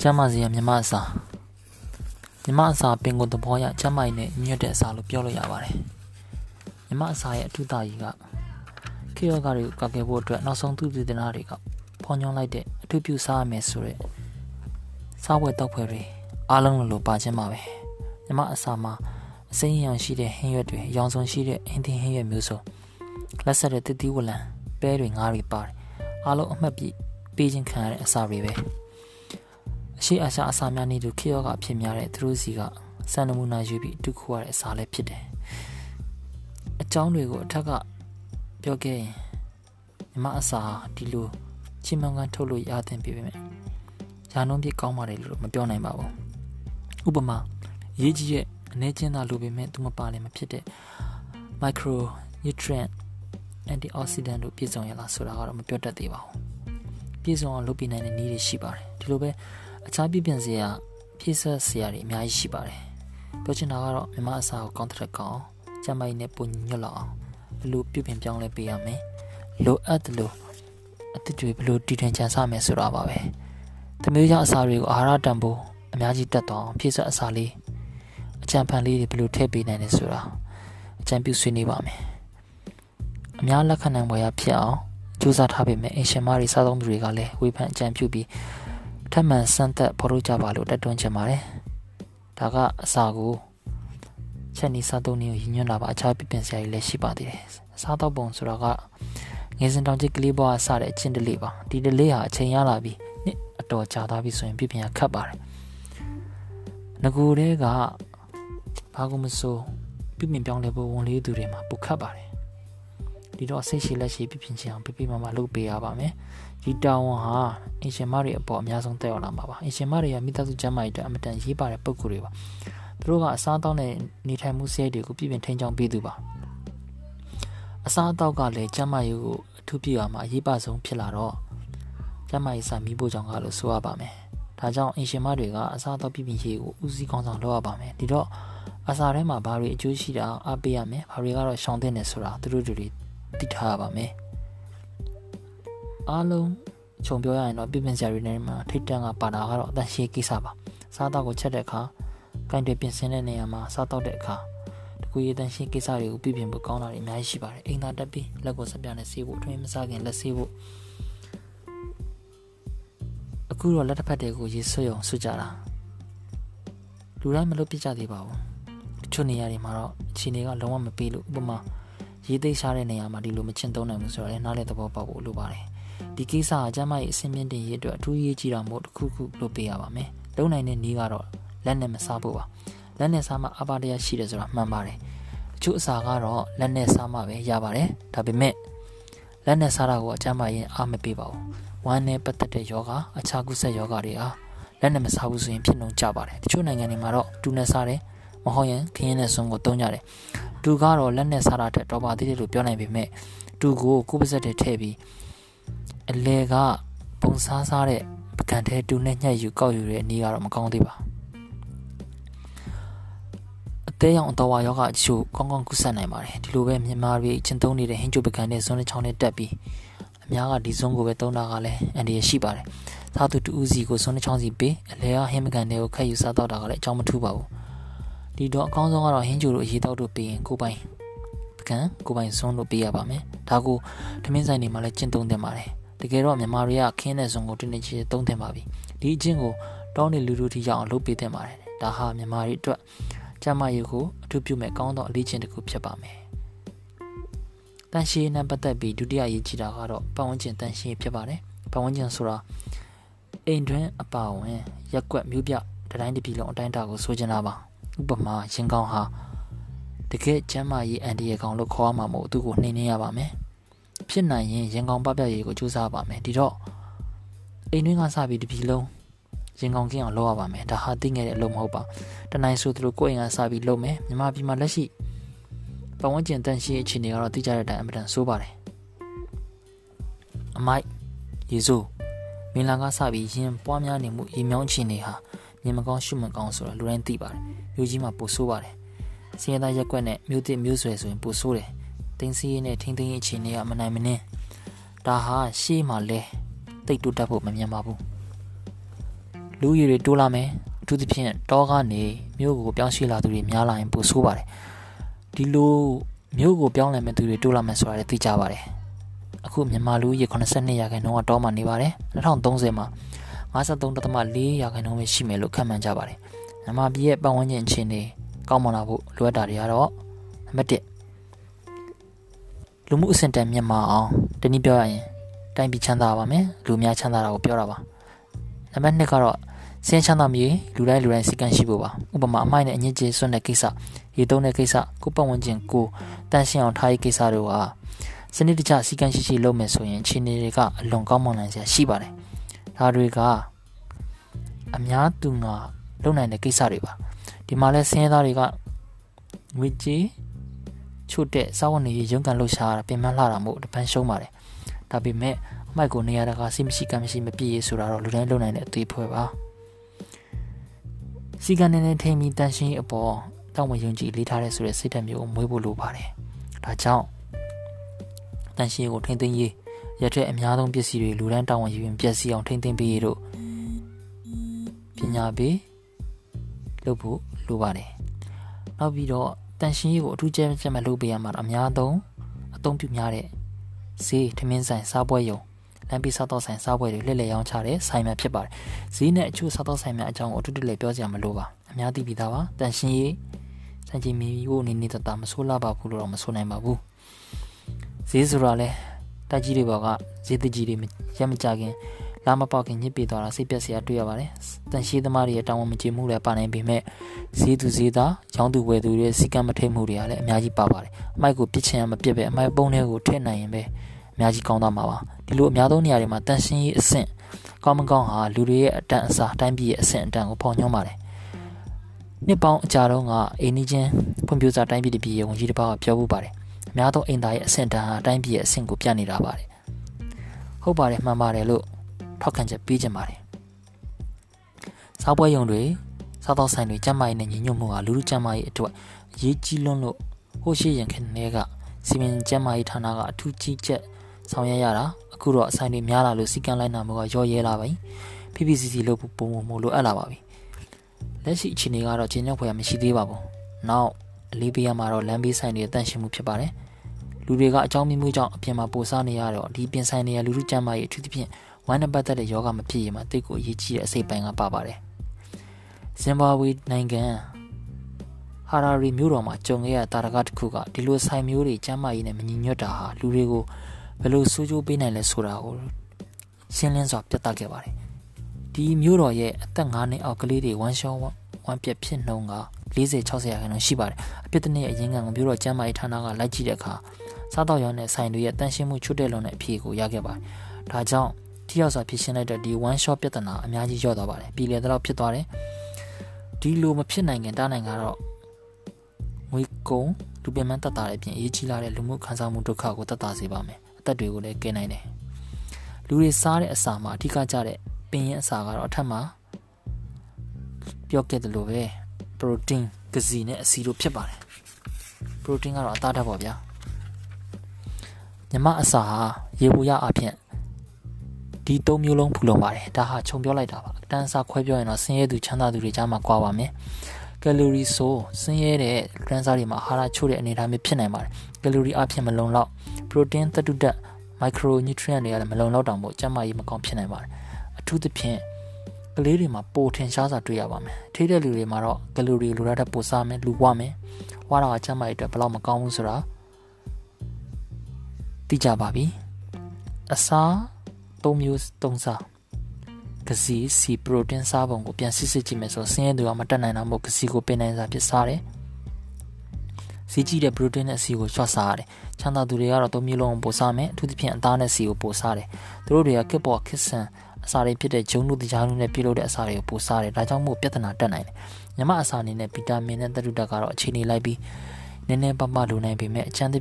ကျမ်းမာစီရမြမအစာမြမအစာပင်ကိုသဘောရကျမ်းမာရေးနဲ့ညွတ်တဲ့အစာလို့ပြောလို့ရပါတယ်မြမအစာရဲ့အထူးသားကြီးကခေယောဂတွေကိုကာကွယ်ဖို့အတွက်နောက်ဆုံးသူတည်တဲ့နာတွေကဖော်ညွှန်းလိုက်တဲ့အထူးပြုစားရမယ်ဆိုတဲ့စားဝယ်တောက်ဖွယ်တွေအားလုံးလိုပါခြင်းပါပဲမြမအစာမှာအစိမ်းရောင်ရှိတဲ့ဟင်းရွက်တွေရောင်စုံရှိတဲ့ဟင်းသင်းဟင်းရွက်မျိုးစုံလက်ဆက်တဲ့တတိဝလံပဲတွေငါးတွေပါတယ်အားလုံးအမှတ်ပြပေးခြင်းခံရတဲ့အစာတွေပဲ အရှိအရှာအစာများနေသူခေယောကအဖြစ်များတဲ့သူတို့စီကစံနမူနာယူပြီးအတူခိုးရတဲ့အစာလည်းဖြစ်တယ်အကြောင်းတွေကိုအထက်ကပြောခဲ့ရင်မြမအစာဒီလိုချီမုံကန်ထုတ်လို့ရတဲ့ပြပေမဲ့ရာနှုန်းပြကောင်းပါတယ်လို့မပြောနိုင်ပါဘူးဥပမာရေးကြီးရဲ့အနေချင်းသာလိုပေမဲ့သူမပါလည်းမဖြစ်တဲ့ micro nutrient antioxidant တို့ပြည့်စုံရလားဆိုတာကတော့မပြောတတ်သေးပါဘူးပြည့်စုံအောင်လုပ်ပြနိုင်တဲ့နည်းတွေရှိပါတယ်ဒီလိုပဲ အခြားပြပြင်စရာဖြည့်ဆက်စရာတွေအများကြီးရှိပါတယ်ပြောချင်တာကတော့မြမအစာကိုကောင်းတဲ့ကောင်းကျမကြီးနဲ့ပုံညွတ်လောက်အောင်ဘလို့ပြုပြင်ပြောင်းလဲပေးရမယ်လိုအပ်တယ်လို့အသစ်တွေဘလို့တည်ထင်ချန်ဆမယ်ဆိုတာပါပဲသမီးကြောင့်အစာတွေကိုအာဟာရတန်ဖိုးအများကြီးတက်သွားအောင်ဖြည့်ဆက်အစာလေးအကြံဖန်လေးတွေဘလို့ထည့်ပေးနိုင်လဲဆိုတာအကြံပြုဆွေးနွေးပါမယ်အများလက်ခံနိုင်ပွဲရဖြစ်အောင်ကြိုးစားထားပေမဲ့အင်ရှင်မတွေစားသုံးသူတွေကလည်းဝေဖန်အကြံပြုပြီး ထပ်မံစမ်းသပ်ဖော်ထုတ်ကြပါလို့တက်တွန်းချင်ပါတယ်ဒါကအစာကိုချက်နီစားသုံးနည်းကိုရည်ညွှန်းတာပါအခြားပြပြင်စရာတွေလည်းရှိပါသေးတယ်စားတော့ပုံဆိုတာကငယ်စဉ်တောင်ကြီးကလေးဘွားစတဲ့အချင်းတလေးပါဒီတလေးဟာအချိန်ရလာပြီနှစ်အတော်ကြာသွားပြီဆိုရင်ပြပြင်ရခတ်ပါတယ်ငကိုတဲကဘာကိုမဆိုပြပြင်ပြောင်းလဲဖို့ဝန်လေးသူတွေမှာပုခတ်ပါတယ် ဒီတော့စိတ်ရှိလက်ရှိပြပြင်ချင်အောင်ပြပြမမလုပ်ပေးရပါမယ်ဒီတာဝန်ဟာအင်ရှင်မတွေအပေါ်အများဆုံးတက်ရောက်လာမှာပါအင်ရှင်မတွေကမိသားစုကျန်းမာရေးအတွက်အမတန်ရေးပါတဲ့ပုံကိုယ်တွေပါသူတို့ကအစားအသောက်နဲ့နေထိုင်မှုစရိုက်တွေကိုပြပြင်ထိန်းချောင်းပေးသူပါအစားအသောက်ကလည်းကျန်းမာရေးကိုအထူးပြုရမှာအရေးပါဆုံးဖြစ်လာတော့ကျန်းမာရေးစာမိဖို့ကြောင့်ကလို့ဆိုရပါမယ်ဒါကြောင့်အင်ရှင်မတွေကအစားအသောက်ပြပြင်ရေးကိုဦးစီးကောင်းဆောင်လုပ်ရပါမယ်ဒီတော့အစာထဲမှာဘာတွေအကျိုးရှိတာအားပေးရမယ်ဘာတွေကတော့ရှောင်တဲ့နေဆိုတာသူတို့တွေ သိထားရပါမယ်အားလုံးခြုံပြောရရင်တော့ပြပြင်စရာတွေနဲ့မှာထိတ်တန့်ကပါတာကတော့အတန်ရှည်ကိစ္စပါစားတော့ကိုချက်တဲ့အခါကင်တွေပြင်ဆင်တဲ့နေရာမှာစားတော့တဲ့အခါတကူရည်တန်ရှင်းကိစ္စတွေကိုပြပြင်ဖို့ကောင်းတာတွေအများကြီးရှိပါတယ်အိမ်သာတက်ပြီးလက်ကိုစပြနဲ့ဆေးဖို့အတွင်းမစားခင်လက်ဆေးဖို့အခုတော့လက်တစ်ဖက်တည်းကိုရေဆွရုံဆွကြတာလူတိုင်းမလုပ်ပြကြသေးပါဘူးတချို့နေရာတွေမှာတော့အခြေအနေကလုံးဝမပေးလို့ဥပမာ ရေးသိမ်းရှားတဲ့နေရာမှာဒီလိုမချင်သုံးနိုင်ဘူးဆိုတော့လည်းနားလည်သဘောပေါက်ဖို့လိုပါတယ်ဒီကိစ္စအကျမ်းမကြီးအစင်းမြင့်တင်ရေးအတွက်အထူးရေးကြီးတာမို့တစ်ခုခုလုပ်ပေးရပါမယ်လုံနိုင်တဲ့နည်းကတော့လက်နဲ့မစားဖို့ပါလက်နဲ့စားမှအပါတရားရှိတယ်ဆိုတာမှန်ပါတယ်တချို့အစာကတော့လက်နဲ့စားမှပဲရပါတယ်ဒါပေမဲ့လက်နဲ့စားတာကိုအကျမ်းမရင်အားမပေးပါဘူးဝမ်းနဲ့ပတ်သက်တဲ့ယောဂအခြားကုသယောဂတွေအားလက်နဲ့မစားဘူးဆိုရင်ဖြစ်နှုံကြပါတယ်တချို့နိုင်ငံတွေမှာတော့တူနဲ့စားတယ်မဟုတ်ရင်ခင်းနဲ့ဆုံးကိုသုံးကြတယ် တူကတော့လက်နဲ့စားတာတဲ့တော့ပါသေးတယ်လို့ပြောနိုင်ပေမဲ့တူကိုကိုယ်ပါစက်တွေထည့်ပြီးအလဲကပုံစားစားတဲ့ပကံထဲတူနဲ့ညှက်ယူကောက်ယူတဲ့အနည်းကတော့မကောင်းသေးပါအသေးရောင်အတော်ဝါယောဂအချို့ကောင်းကောင်းကုသနိုင်ပါတယ်ဒီလိုပဲမြန်မာပြည်ကျင့်သုံးနေတဲ့ဟင်းချိုပကံနဲ့ဇွန်းနဲ့ချောင်းနဲ့တက်ပြီးအများကဒီဇွန်းကိုပဲသုံးတာကလည်းအန်ဒီရရှိပါတယ်သားသူတူဦးစီကိုဇွန်းနဲ့ချောင်းစီပေးအလဲကဟင်းပကံတွေကိုခက်ယူစားတော့တာကလည်းအကြောင်းမထူးပါဘူး ဒီတော့အကောင်းဆုံးကတော့ဟင်းချိုတို့အရေးတော့တို့ပေးရင်ကိုပိုင်ပကံကိုပိုင်ဇွန်းတို့ပေးရပါမယ်ဒါကိုထမင်းဆိုင်တွေမှာလည်းကျင့်သုံးသင့်ပါတယ်တကယ်တော့မြန်မာတွေကခင်းတဲ့ဇွန်ကိုတင်းနေချေသုံးသင့်ပါပြီဒီအချင်းကိုတောင်းနေလူလူထိရအောင်လုပ်ပေးသင့်ပါတယ်ဒါဟာမြန်မာတွေအတွက်ကျမရေးကိုအထူးပြုမဲ့ကောင်းသောအလေးချင်းတစ်ခုဖြစ်ပါမယ်တန်ရှင်းနဲ့ပတ်သက်ပြီးဒုတိယရေးကြည့်တာကတော့ပတ်ဝန်းကျင်တန်ရှင်းဖြစ်ပါတယ်ပတ်ဝန်းကျင်ဆိုတာအိမ်တွင်းအပါဝင်ရက်ကွက်မျိုးပြတတိုင်းတစ်ပြည်လုံးအတိုင်းတာကိုဆိုချင်တာပါ ဥပမာရင်ကောင်းဟာတကယ်ကျမ်းမာရေးအန်ဒီရကောင်လို့ခေါ်ရမှာမို့သူ့ကိုနှိမ့်နေရပါမယ်ဖြစ်နိုင်ရင်ရင်ကောင်ပပြရေးကိုစူးစမ်းပါမယ်ဒီတော့အိမ်တွင်းကစပြီးတပြီလုံးရင်ကောင်ကင်းအောင်လုပ်ရပါမယ်ဒါဟာသိငယ်တဲ့အလုပ်မဟုတ်ပါတနိုင်ဆိုသူတို့ကိုယ့်အိမ်ကစပြီးလုပ်မယ်မြမပြည်မှာလက်ရှိပတ်ဝန်းကျင်တန်ရှင်းအခြေအနေကတော့သိကြတဲ့အတိုင်းအမှန်တန်ဆိုးပါတယ်အမိုက်ရေစိုးမင်လာကစပြီးရင်ပွားများနေမှုရေမြောင်းအခြေအနေဟာ မြင်မကောင်းရှုမကောင်းဆိုတာလူတိုင်းသိပါတယ်မြို့ကြီးမှာပိုဆိုးပါတယ်စင်ရသားရက်ကွက်နဲ့မြို့တစ်မြို့ဆွဲဆိုရင်ပိုဆိုးတယ်တင်းစီးရေးနဲ့ထိန်းသိမ်းရေးအခြေအနေကမနိုင်မနှင်းဒါဟာရှေ့မှာလဲတိတ်တူတက်ဖို့မမြင်ပါဘူးလူရည်တွေတိုးလာမယ်အထူးသဖြင့်တောကနေမြို့ကိုပြောင်းရွှေ့လာသူတွေများလာရင်ပိုဆိုးပါတယ်ဒီလိုမြို့ကိုပြောင်းလဲမဲ့သူတွေတိုးလာမယ်ဆိုတာလည်းသိကြပါတယ်အခုမြန်မာလူကြီး82ရာခိုင်နှုန်းကတောမှာနေပါတယ်2030မှာ 53.4ရာခိုင်နှုန်းပဲရှိမယ်လို့ခန့်မှန်းကြပါတယ်မြန်မာပြည်ရဲ့ပတ်ဝန်းကျင်အခြေအနေကောင်းမွန်လာဖို့လိုအပ်တာတွေကတော့နံပါတ်1လူမှုအဆင့်တန်းမြင့်မာအောင်တနည်းပြောရရင်တိုင်းပြည်ချမ်းသာပါမယ်လူများချမ်းသာတာကိုပြောတာပါနံပါတ်2ကတော့စင်းချမ်းသာမြေလူတိုင်းလူတိုင်းစီကံရှိဖို့ပါဥပမာအမိုက်နဲ့အညစ်အကြေးစွန့်တဲ့ကိစ္စရေသုံးတဲ့ကိစ္စကိုပတ်ဝန်းကျင်ကိုတန့်ရှင်းအောင်ထားရေးကိစ္စတို့ဟာစနစ်တကျစီကံရှိရှိလုပ်မယ်ဆိုရင်ခြေနေတွေကအလွန်ကောင်းမွန်နိုင်စရာရှိပါတယ် ဒါတွေကအများသူငါလုပ်နိုင်တဲ့ကိစ္စတွေပါဒီမှာလဲဆင်းရဲသားတွေကငွေကြေးချို့တဲ့စာဝန်တွေရုံးကန်လှုပ်ရှားတာပြင်ပန်းလှတာမို့တပန်းရှုံးပါတယ်ဒါပေမဲ့အမိုက်ကိုနေရာတကာစိမရှိကံမရှိမပြည့်ရဆိုတာတော့လူတိုင်းလုပ်နိုင်တဲ့အသေးဖွဲပါစီကံနေနေထိန်ပြီးတန်ရှင်းအပေါ်တောင်းဝင်ယုံကြည်လေးထားတဲ့ဆိုတဲ့စိတ်ဓာတ်မျိုးကိုမွေးဖို့လိုပါတယ်ဒါကြောင့်တန်ရှင်းကိုထိမ့်သိမ်းရေး ရတဲ့အများဆုံးပစ္စည်းတွေလူတိုင်းတောင်းဝင်ယူရင်ပျက်စီးအောင်ထိမ့်သိမ်းပေးရတို့ပညာပေးလုပ်ဖို့လိုပါတယ်နောက်ပြီးတော့တန်ရှင်းရေးကိုအထူးကျဲကျဲမဲ့လုပ်ပေးရမှာတော့အများဆုံးအသုံးပြုများတဲ့ဈေးထမင်းဆိုင်စားပွဲရုံလမ်းပြီးစားတော့ဆိုင်စားပွဲတွေလှည့်လည်ရောင်းချတဲ့ဆိုင်များဖြစ်ပါတယ်ဈေးနဲ့အချို့စားတော့ဆိုင်များအကြောင်းကိုအထူးတလဲပြောကြရမလို့ပါအများသိပြီးသားပါတန်ရှင်းရေးစံချိန်မီဖို့နေနေတတမဆိုးလာပါဘူးလို့တော့မဆိုနိုင်ပါဘူးဈေးဆိုတာလဲ တိုက်ကြီးတွေဘောကဈေးတကြီးတွေရက်မကြခင်လာမပေါခင်ညစ်ပြေသွားတာစိတ်ပြက်စရာတွေ့ရပါတယ်။တန်ရှိသမားတွေရဲ့တောင်းဝန်မကျေမှုလည်းပါနိုင်ပေမဲ့ဈေးသူဈေးသားရောင်းသူဝယ်သူတွေစီကံမထိတ်မှုတွေကလည်းအများကြီးပါပါတယ်။အမိုက်ကိုပြစ်ချင်ရမပြစ်ပဲအမိုက်ပုံးတွေကိုထည့်နိုင်ရင်ပဲအများကြီးကောင်းသွားမှာပါ။ဒီလိုအများဆုံးနေရာတွေမှာတန်ရှင်းရေးအဆင့်ကောင်းမကောင်းဟာလူတွေရဲ့အတန်အစာတိုင်းပြည်ရဲ့အဆင့်အတန်ကိုဖော်ညွှန်းပါတယ်။နှစ်ပေါင်းအကြာတုန်းကအိန္ဒိချင်းဖွံ့ဖြိုးစာတိုင်းပြည်တပြည်ရဲ့ဝန်ကြီးတစ်ပါးကပြောဖို့ပါတယ်။အ များသောအိမ်သားရဲ့အဆင့်တန်းဟာတိုင်းပြည်ရဲ့အဆင့်ကိုပြနေတာပါတယ်။ဟုတ်ပါတယ်မှန်ပါတယ်လို့ထောက်ခံချက်ပေးကြပါတယ်။စားပွဲရုံတွေစားသောက်ဆိုင်တွေကျန်းမာရေးနဲ့ညီညွတ်မှုဟာလူလူကျန်းမာရေးအတွက်အရေးကြီးလွန်းလို့ဟိုရှိရင်ခင်တွေကစီမံကျန်းမာရေးဌာနကအထူးကြီးချက်ဆောင်ရွက်ရတာအခုတော့အဆိုင်တွေများလာလို့စီကံလိုက်နာမှုကရော့ရဲလာပြီ။ PPCC လို့ပုံပုံမို့လိုအပ်လာပါပြီ။လက်ရှိအခြေအနေကတော့ကျင်းရောက်ဖွယ်မရှိသေးပါဘူး။နောက်အလေးပေးရမှာတော့လမ်းဘေးဆိုင်တွေတန့်ရှင်းမှုဖြစ်ပါတယ်။ လူတွေကအကြောင်းမျိုးကြောင့်အပြင်မှာပိုစားနေရတော့ဒီပြင်ဆိုင်တွေကလူလူကျန်းမာရေးအထူးသဖြင့်ဝမ်းနဲ့ပတ်သက်တဲ့ယောဂမဖြစ်ရင်မှတိတ်ကိုအရေးကြီးတဲ့အစိတ်ပိုင်းကပါပါတယ်။ဇင်ဘာဘွေနိုင်ငံဟာရာရီမြို့တော်မှာကြုံခဲ့ရတာရကတစ်ခုကဒီလိုဆိုင်မျိုးတွေကျမ်းမာရေးနဲ့မညီညွတ်တာဟာလူတွေကိုဘယ်လိုဆိုးကျိုးပေးနိုင်လဲဆိုတာကိုရှင်းလင်းစွာပြသခဲ့ပါတယ်။ဒီမြို့တော်ရဲ့အသက်9နှစ်အောက်ကလေးတွေဝမ်းရှောဝမ်းပြက်ဖြစ်နှုန်းက40 60ရာခိုင်နှုန်းရှိပါတယ်။အပြစ်တနည်းအရင်ကမြို့တော်ကျမ်းမာရေးဌာနကလိုက်ကြည့်တဲ့အခါ စားတော့ရောင်းတဲ့ဆိုင်တွေရဲ့တန်ရှင်းမှုချွတ်တဲ့လုံးနဲ့အဖြေကိုရခဲ့ပါတယ်။ဒါကြောင့်ထိရောက်စွာဖြည့်ရှင်းလိုက်တဲ့ဒီ one shot ပြဿနာအများကြီးရော့သွားပါတယ်ပြည်လေတော့ဖြစ်သွားတယ်ဒီလိုမဖြစ်နိုင်ခင်တားနိုင်ကတော့ငွေကုန်လူပင်မတက်တာတဲ့အပြင်အရေးကြီးလာတဲ့လူမှုခံစားမှုဒုက္ခကိုတက်တာစေပါမယ်အသက်တွေကိုလည်းကင်းနိုင်တယ်လူတွေစားတဲ့အစာမှာအထူးကကြတဲ့ပင်ရင်အစာကတော့အထက်မှာပြောခဲ့တယ်လို့ပဲ protein ကစီနဲ့အဆီတို့ဖြစ်ပါတယ် protein ကတော့အသားဓာတ်ပေါ့ဗျာ ညမအစာဟာရေဘူးရအဖြစ်ဒီ၃မျိုးလုံးဖူလုံပါတယ်ဒါဟာခြုံပြောလိုက်တာပါအတန်းစားခွဲပြောရင်တော့ဆင်းရဲသူချမ်းသာသူတွေကြားမှာကွာပါမယ်ကယ်လိုရီဆိုဆင်းရဲတဲ့လမ်းစားတွေမှာအာဟာရချို့တဲ့အနေအထားမျိုးဖြစ်နိုင်ပါတယ်ကယ်လိုရီအဖြစ်မလုံလောက်ပရိုတင်းသတ္တုဓာတ်မိုက်ခရိုနျူထရီယန်တွေကလည်းမလုံလောက်တောင်မို့ကျန်းမာရေးမကောင်းဖြစ်နိုင်ပါတယ်အထူးသဖြင့်ကလေးတွေမှာပိုထင်ရှားစွာတွေ့ရပါမယ်ထိတဲ့လူတွေမှာတော့ကယ်လိုရီလိုရတဲ့ပိုစားမယ်လူဝမယ်ဝါတော့ကျန်းမာရေးအတွက်ဘယ်လောက်မကောင်းဘူးဆိုတာ သိကြပါပြီအစား၃မျိုး၃စားကစီစီပရိုတင်းစားပုံကိုပြန်စစ်စစ်ကြည့်မယ်ဆိုဆင်းရဲသူကမတက်နိုင်တော့မို့ကစီကိုပင်နိုင်စားဖြစ်စားတယ်စီကြည့်တဲ့ပရိုတင်းနဲ့စီကိုချွတ်စားရတယ်ချမ်းသာသူတွေကတော့၃မျိုးလုံးပိုစားမယ်အထူးသဖြင့်အသားနဲ့စီကိုပိုစားတယ်သူတို့တွေကကစ်ပေါ်ခစ်ဆန်အစာတွေဖြစ်တဲ့ဂျုံတို့တရားတို့နဲ့ပြုလုပ်တဲ့အစာတွေကိုပိုစားတယ်ဒါကြောင့်မို့ပြဿနာတက်နိုင်တယ်ညမအစာအနေနဲ့ဗီတာမင်နဲ့သတ္တုဓာတ်ကတော့အခြေအနေလိုက်ပြီးနည်းနည်းပပလိုနိုင်ပေမဲ့အချမ်း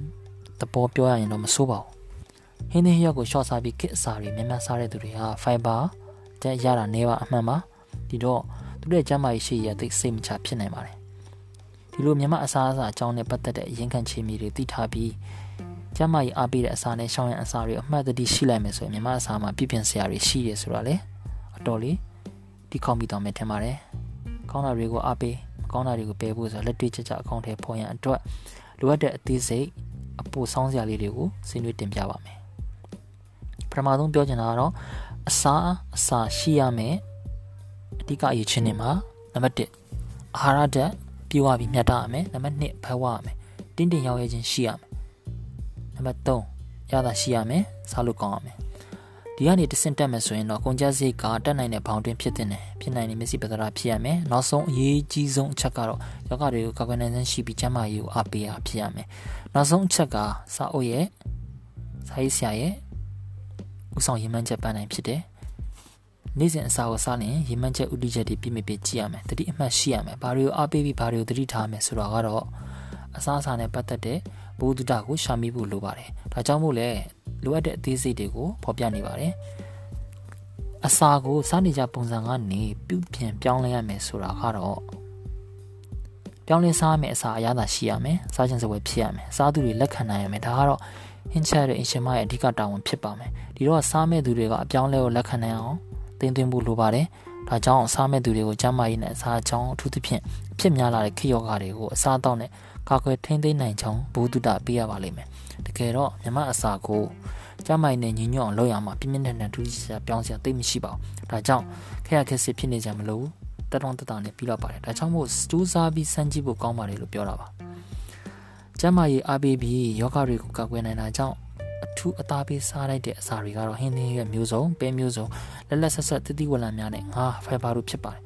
သဘောပြောရရင်တော့မဆိုးပါဘူးဟင်းသင်းရက်ကိုရှော့စားပြီးခစ်အစာတွေများများစားတဲ့သူတွေဟာ fiber တဲ့ရတာနေပါအမှန်ပါဒီတော့သူတို့ရဲ့ကျန်းမာရေးရှိရသိစိတ်မချဖြစ်နိုင်ပါတယ်ဒီလိုမြမအစားအစာအကြောင်းနဲ့ပတ်သက်တဲ့အရင်ခံချေမီတွေသိထားပြီးကျန်းမာရေးအားပေးတဲ့အစာနဲ့ရှောင်းရန်အစာတွေအမှတ်တတိရှိလိုက်မယ်ဆိုရင်မြမအစာမှာပြည့်ပြင်စရာတွေရှိတယ်ဆိုတာလေအတော်လေးဒီတိခေါက်မိတော့မယ်ထင်ပါတယ်ကောင်းတာတွေကိုအားပေးမကောင်းတာတွေကိုပယ်ဖို့ဆိုလက်တွေ့ကျကျအကောင့်ထဲပေါ်ရန်အတွက်လိုအပ်တဲ့အသေးစိတ် အပူဆောင်းစရာလေးတွေကိုဆွေးနွေးတင်ပြပါမယ်ပထမဆုံးပြောချင်တာကတော့အစာအစာရှိရမယ်အဓိကအရေးချင်းနေမှာနံပါတ်1အာဟာရဓာတ်ပြေဝပြီးမြတ်တာရမယ်နံပါတ်2ဘဝရမယ်တင်းတင်းရောက်ရခြင်းရှိရမယ်နံပါတ်3ရတာရှိရမယ်စားလို့ကောင်းရမယ် ဒီကနေတဆင့်တက်မယ်ဆိုရင်တော့ကုန်ကျစရိတ်ကတက်နိုင်တဲ့ဘောင်တွင်ဖြစ်တဲ့ဖြစ်နိုင်တဲ့မျက်စိပဒရာဖြစ်ရမယ်နောက်ဆုံးအရေးကြီးဆုံးအချက်ကတော့ယောဂတွေကိုကာကွယ်နိုင်ခြင်းရှိပြီးကျန်းမာရေးကိုအားပေးရဖြစ်ရမယ်နောက်ဆုံးအချက်ကစာအုပ်ရဲ့စာရေးဆရာရဲ့ဥဆောင်ရည်မှန်းချက်ပန်းနိုင်ဖြစ်တယ်နေ့စဉ်အစာကိုစားရင်ရေမှန်းချက်ဥတီချက်တွေပြည့်မပြည့်ကြည့်ရမယ်တတိအမှတ်ရှိရမယ်ဘာတွေကိုအားပေးပြီးဘာတွေကိုတတိထားမယ်ဆိုတော့ကတော့အစားအစာနဲ့ပတ်သက်တဲ့ ဘုဒ္ဓတာကိုရှာမိဖို့လိုပါတယ်ဒါကြောင့်မို့လဲလိုအပ်တဲ့အသေးစိတ်တွေကိုဖော်ပြနေပါတယ်အစာကိုစားနေကြပုံစံကနေပြုပြင်ပြောင်းလဲရမယ်ဆိုတာကတော့ပြောင်းလဲစားမယ်အစာအရသာရှိရမယ်စားခြင်းစပွဲဖြစ်ရမယ်စားသူတွေလက်ခံနိုင်ရမယ်ဒါကတော့ဟင်းချက်တဲ့အင်ရှင်မရဲ့အဓိကတာဝန်ဖြစ်ပါမယ်ဒီတော့စားမဲ့သူတွေကအပြောင်းလဲကိုလက်ခံနိုင်အောင်တင်သွင်းဖို့လိုပါတယ် ဒါကြောင့်စားမဲ့သူတွေကိုကျန်းမာရေးနဲ့အစားအကြောင်းအထူးသဖြင့်ဖြစ်များလာတဲ့ခေယောဂါတွေကိုအစားအသောက်နဲ့ကာကွယ်ထိန်းသိမ်းနိုင်ကြောင်းဘုဒ္ဓတာပေးရပါလိမ့်မယ်တကယ်တော့မြမအစာကိုကျမိုင်နဲ့ညီညွတ်အောင်လုပ်ရမှာပြင်းပြင်းထန်ထန်ထူးခြားပြောင်းစရာသိမရှိပါဘူးဒါကြောင့်ခက်ရခက်စစ်ဖြစ်နေကြမလို့တက်တောင့်တက်တာနဲ့ပြီးတော့ပါတယ်ဒါကြောင့်မို့စူးစားပြီးစမ်းကြည့်ဖို့ကောင်းပါတယ်လို့ပြောတာပါကျမကြီးအားပေးပြီးယောဂတွေကိုကာကွယ်နိုင်တာကြောင့် အထူးအသားပေးစားလိုက်တဲ့အစာတွေကတော့ဟင်းသင်းရဲ့မျိုးစုံပဲမျိုးစုံလက်လက်ဆက်ဆက်တတိဝလံများနဲ့ငါဖိုင်ဘာတို့ဖြစ်ပါတယ်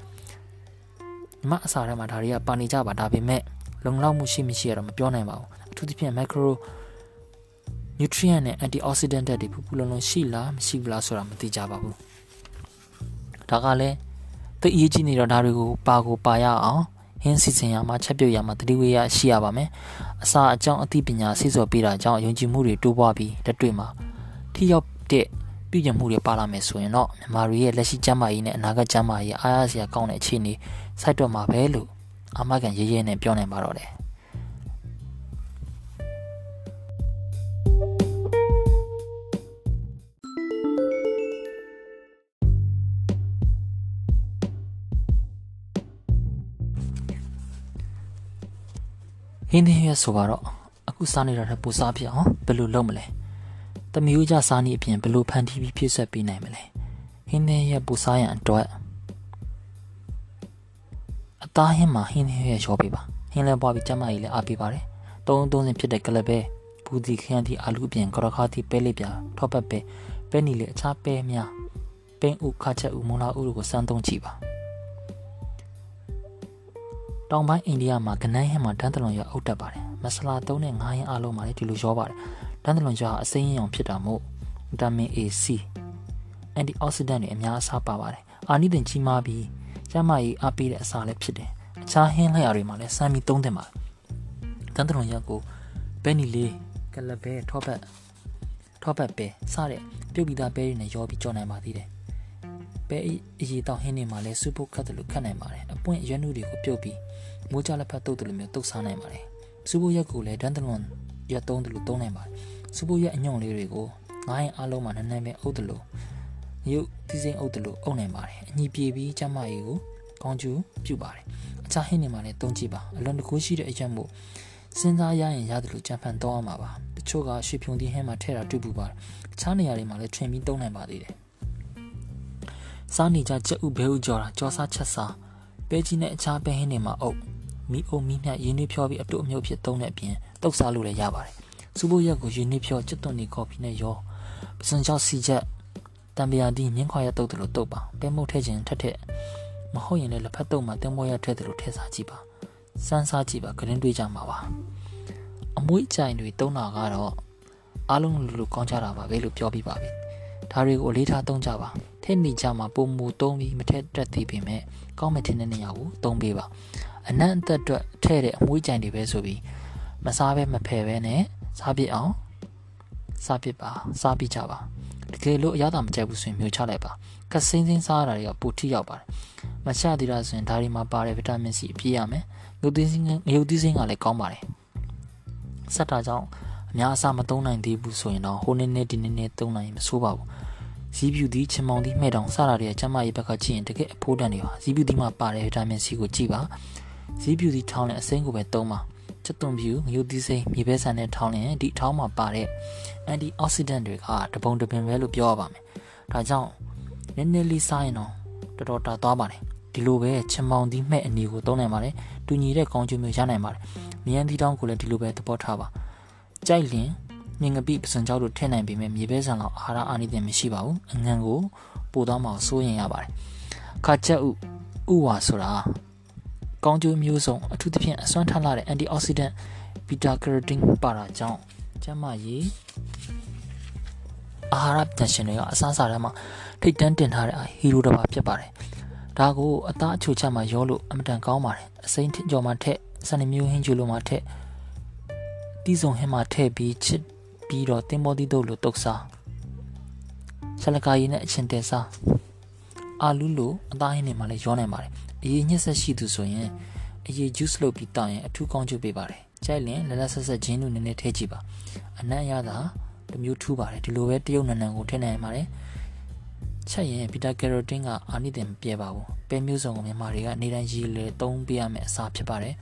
မြမအစာထဲမှာဒါတွေကပါနေကြပါဒါပေမဲ့လုံလောက်မှုရှိမရှိရတော့မပြောနိုင်ပါဘူးအထူးသဖြင့် macro nutrient နဲ့ antioxidant တွေပူပူလုံလုံရှိလားမရှိဘူးလားဆိုတာမသိကြပါဘူးဒါကလည်းသိအရေးကြီးနေတော့ဒါတွေကိုပါကိုပါရအောင်ဟင်းစီစဉ်ရမှာချက်ပြုတ်ရမှာတတိဝေယရှိရပါမယ် အစာအကြောင်းအသိပညာစိစော်ပေးတာကြောင့်ယုံကြည်မှုတွေတိုးပွားပြီးတက်တွေ့မှာထိရောက်တဲ့ပြုကျင်မှုတွေပါလာမယ်ဆိုရင်တော့မြန်မာတွေရဲ့လက်ရှိကျန်းမာရေးနဲ့အနာဂတ်ကျန်းမာရေးအားရစရာကောင်းတဲ့အခြေအနေစိုက်တော့မှာပဲလို့အာမခံရေးရဲနဲ့ပြောနိုင်ပါတော့တယ် ဟင်းသင်းရွက်ဆိုတော့အခုစားနေတာထက်ပိုစားပြအောင်ဘယ်လိုလုပ်မလဲတမျိုးကြစားနည်းအပြင်ဘယ်လိုဖန်တီးပြီးဖြည့်ဆွက်ပေးနိုင်မလဲဟင်းသင်းရွက်ပိုစားရန်အတွက်အသားဟင်းမှာဟင်းသင်းရွက်ရောပေးပါဟင်းလဲပွားပြီးကျမကြီးလည်းအားပေးပါတယ်တုံးသုံးစင်ဖြစ်တဲ့ကလပဲဘူးဒီခရမ်းတီအာလူအပြင်ကရခါတီပဲလေးပြထောပတ်ပဲပဲနီလေအခြားပဲများပင်းဥခါချက်ဥမုံလာဥတို့ကိုစမ်းသုံးကြည့်ပါ တောင်ပိုင်းအိန္ဒိယမှာကနန်းဟင်းမှာဒန်းတလွန်ရွာအုပ်တက်ပါတယ်မဆလာသုံးတဲ့ငါးဟင်းအလုံးမှာလည်းဒီလိုရောပါတယ်ဒန်းတလွန်ရွာအစိမ်းရောင်ဖြစ်တာမို့ဗီတာမင် A C အန်တီအောက်ဆီဒန့်တွေအများအစားပါပါတယ်အာနိသင်ကြီးမားပြီးကျန်းမာရေးအားပေးတဲ့အစာလည်းဖြစ်တယ်အခြားဟင်းလျှာတွေမှာလည်းစမ်းပြီးသုံးသင့်ပါတယ်ဒန်းတလွန်ရွာကိုဘဲနီလေးကလဘဲထောပတ်ထောပတ်ပဲစတဲ့ပြုတ်ပြီးသားပဲတွေနဲ့ရောပြီးကြော်နိုင်ပါသေးတယ်ပဲအရေးတောင်ဟင်းတွေမှာလည်းစူပုတ်ခတ်တယ်လို့ခတ်နိုင်ပါတယ်အပွင့်ရွက်နှုတွေကိုပြုတ်ပြီး မိုးကြလက်ဖက်တုတ်တယ်လို့မျိုးတုတ်စားနိုင်ပါတယ်စူပုတ်ရက်ကိုလည်းဒန်တလွန်ရက်သုံးတယ်လို့သုံးနိုင်ပါတယ်စူပုတ်ရက်အညွန့်လေးတွေကိုငားရင်အားလုံးမှာနည်းနည်းပဲအုပ်တယ်လို့ရုပ်သီးစိမ်အုပ်တယ်လို့အုပ်နိုင်ပါတယ်အညီပြေပြီးကျမကြီးကိုကောင်းကျူးပြုပါတယ်အခြားဟင်းတွေမှာလည်းသုံးကြည့်ပါအလွန်တကူရှိတဲ့အချက်မို့စဉ်းစားရရင်ရတယ်လို့ကြံဖန်တော့ရမှာပါတချို့ကရွှေဖြုံသီးဟင်းမှာထည့်တာတွေ့ပူပါတယ်အခြားနေရာတွေမှာလည်းထွင်ပြီးသုံးနိုင်ပါသေးတယ်စားနေကြကြက်ဥဘဲဥကြော်တာကြောစားချက်စားပဲကြီးနဲ့အခြားပဲဟင်းတွေမှာအုပ် မီအိုမီနဲ့ရင်းနှီးဖြောပြီးအတုအမြုပ်ဖြစ်သုံးတဲ့အပြင်တုတ်စားလို့လည်းရပါတယ်စူပိုးရက်ကိုရင်းနှီးဖြောကျွတ်သွန်နေကော်ဖီနဲ့ရောပစံချောက်စီချက်တံပရာတီမြင်းခွာရတုတ်တယ်လို့တုတ်ပါပဲမုတ်ထဲခြင်းထက်ထက်မဟုတ်ရင်လည်းလက်ဖက်တုတ်မှာတင်မောရထက်တယ်လို့ထည့်စားကြည့်ပါစမ်းစားကြည့်ပါကရင်တွေးကြမှာပါအမွှေးကြိုင်တွေတုံးတာကတော့အားလုံးလူလူကောင်းကြတာပါပဲလို့ပြောပြပါပြီဒါတွေကိုအလေးထားသုံးကြပါထည့်နေကြမှာပုံမူသုံးပြီးမထက်တက်သေးပေမဲ့ကောင်းမဲ့ထင်းတဲ့နေရာကိုသုံးပေးပါ အနံ့အသက်အတွက်ထည့်တဲ့အမွှေးကြိုင်တွေပဲဆိုပြီးမစားပဲမဖယ်ပဲနဲ့စားပစ်အောင်စားပစ်ပါစားပစ်ကြပါတကယ်လို့အရသာမကြိုက်ဘူးဆိုရင်မျိုးချလိုက်ပါကစင်းစင်းစားရတာတွေကပိုထိရောက်ပါတယ်မချသေးတာဆိုရင်ဒါတွေမှာပါတဲ့ဗီတာမင်စီအပြည့်ရမယ်ငုတ်သီးစင်းငရုတ်သီးစင်းကလည်းကောင်းပါတယ်ဆက်တာကြောင့်အများအစားမသုံးနိုင်သေးဘူးဆိုရင်တော့ဟိုနေ့နေ့ဒီနေ့နေ့သုံးနိုင်ရင်မဆိုးပါဘူးဇီးပြူသည်ချင်မောင်သည်မှဲ့တောင်စတာတွေကျမရေးဘက်ကကြည့်ရင်တကယ်အဖိုးတန်တွေပါဇီးပြူသည်မှာပါတဲ့ဗီတာမင် C ကိုကြည့်ပါ ဇီးပြူသည်ထောင်းတဲ့အစိမ်းကိုပဲသုံးပါချက်သွန်ပြူငရုတ်သီးစိမ်းမြေပဲဆန်နဲ့ထောင်းရင်ဒီထောင်းမှာပါတဲ့အန်တီအောက်ဆီဒန့်တွေကတပုံတပင်ပဲလို့ပြောရပါမယ်ဒါကြောင့်နည်းနည်းလေးစားရင်တော့တော်တော်တာသွားပါတယ်ဒီလိုပဲချင်မောင်သီးမှဲ့အနီကိုသုံးနိုင်ပါတယ်တူညီတဲ့ကောင်းကျိုးမျိုးရနိုင်ပါတယ်မြန်သီးတောင်းကိုလည်းဒီလိုပဲသဘောထားပါကြိုက်လင်မြင်ကပိပစံကြောက်တို့ထည့်နိုင်ပေမဲ့မြေပဲဆန်လောက်အာဟာရအာနိသင်မရှိပါဘူးအငံကိုပို့သွားမှစိုးရင်ရပါတယ်ခါချက်ဥဥဝါဆိုတာ ကောင်းကျိုးမျိုးစုံအထူးသဖြင့်အစွမ်းထလာတဲ့ antioxidant beta carotene ပါတာကြောင့်ကျန်းမာရေးအာဟာရပြန်ရှင်တွေကအစားအစာထဲမှာထိတ်တန်းတင်ထားတဲ့ဟီရိုတစ်ပါးဖြစ်ပါတယ်ဒါကိုအသားအချိုချက်မှာရောလို့အမတန်ကောင်းပါတယ်အစိမ်းကြော်မှာထက်စနေမျိုးဟင်းကျူလိုမှာထက်တီးစုံဟင်းမှာထည့်ပြီးချစ်ပြီးတော့တင်မောသီးတို့လိုတုတ်စားဆလကာရီနဲ့အချင်းတဲစားအာလူလိုအသားဟင်းတွေမှာလည်းရောနိုင်ပါတယ် အရေးညက်ဆက်ရှိသူဆိုရင်အရေး juice လုပ်ပြီးတောင်းရင်အထူးကောင်းကျိုးပေးပါတယ်ကြိုက်ရင်လက်လက်ဆက်ဆက်ဂျင်းလူနည်းနည်းထည့်ကြည့်ပါအနံ့ရတာတမျိုးထူးပါတယ်ဒီလိုပဲတရုတ်နံနံကိုထည့်နိုင်ပါတယ်ချက်ရင်ဘီတာကယ်ရိုတင်းကအာနိသင်မပြဲပါဘူးပဲမျိုးစုံကိုမြန်မာတွေကနေတိုင်းရည်လေသုံးပေးရမယ့်အစားဖြစ်ပါတယ်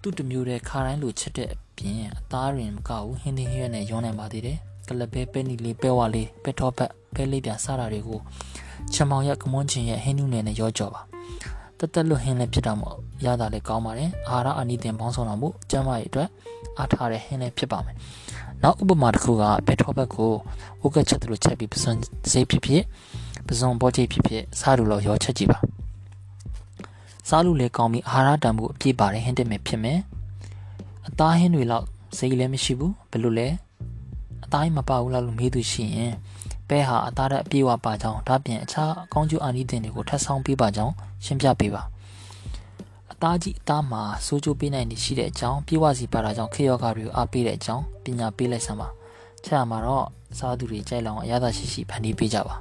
သူ့တမျိုးတဲ့ခါတိုင်းလိုချက်တဲ့အပြင်အသားရင်မကဘူးဟင်းသီးဟရွက်နဲ့ရောနိုင်ပါသေးတယ်ကလပဲပဲနီလေးပဲဝါလေးပဲထောပတ်ပဲလေးပြန်စတာတွေကိုချမောင်ရကမွန်းချင်ရဲ့ဟင်းနူးနယ်နဲ့ရောကြော်ပါ တက်တက်လွတ်ဟင်းလည်းဖြစ်တာမို့ရတာလည်းကောင်းပါတယ်အာဟာရအနိသင်ပေါင်းဆောင်တာမို့ကျန်းမာရေးအတွက်အားထားတဲ့ဟင်းလည်းဖြစ်ပါမယ်နောက်ဥပမာတစ်ခုကဘက်ထောဘက်ကိုဝုတ်ကချက်တို့ချက်ပြီးပစွန်စေးဖြစ်ဖြစ်ပစွန်ပေါ်ချိတ်ဖြစ်ဖြစ်စားလို့ရောချက်ကြည့်ပါစားလို့လည်းကောင်းပြီးအာဟာရတန်ဖို့အပြည့်ပါတယ်ဟင်းတက်မယ်ဖြစ်မယ်အသားဟင်းတွေလောက်စိတ်လည်းမရှိဘူးဘယ်လိုလဲအသားမပါဘူးလားလို့မေးသူရှိရင် ပဲဟာအသားဓာတ်အပြည့်ဝပါကြောင်းဒါပြင်အခြားအကောင်းကျိုးအာနိသင်တွေကိုထပ်ဆောင်ပေးပါကြောင်းရှင်းပြပေးပါအသားကြီးအသားမှာစိုးကျိုးပေးနိုင်နေရှိတဲ့အကြောင်းပြေဝစီပါတာကြောင့်ခေယောဂါတွေကိုအားပေးတဲ့အကြောင်းပညာပေးလိုက်စမ်းပါချက်ရမှာတော့စားသူတွေကြိုက်လောင်အရသာရှိရှိဖန်တီးပေးကြပါ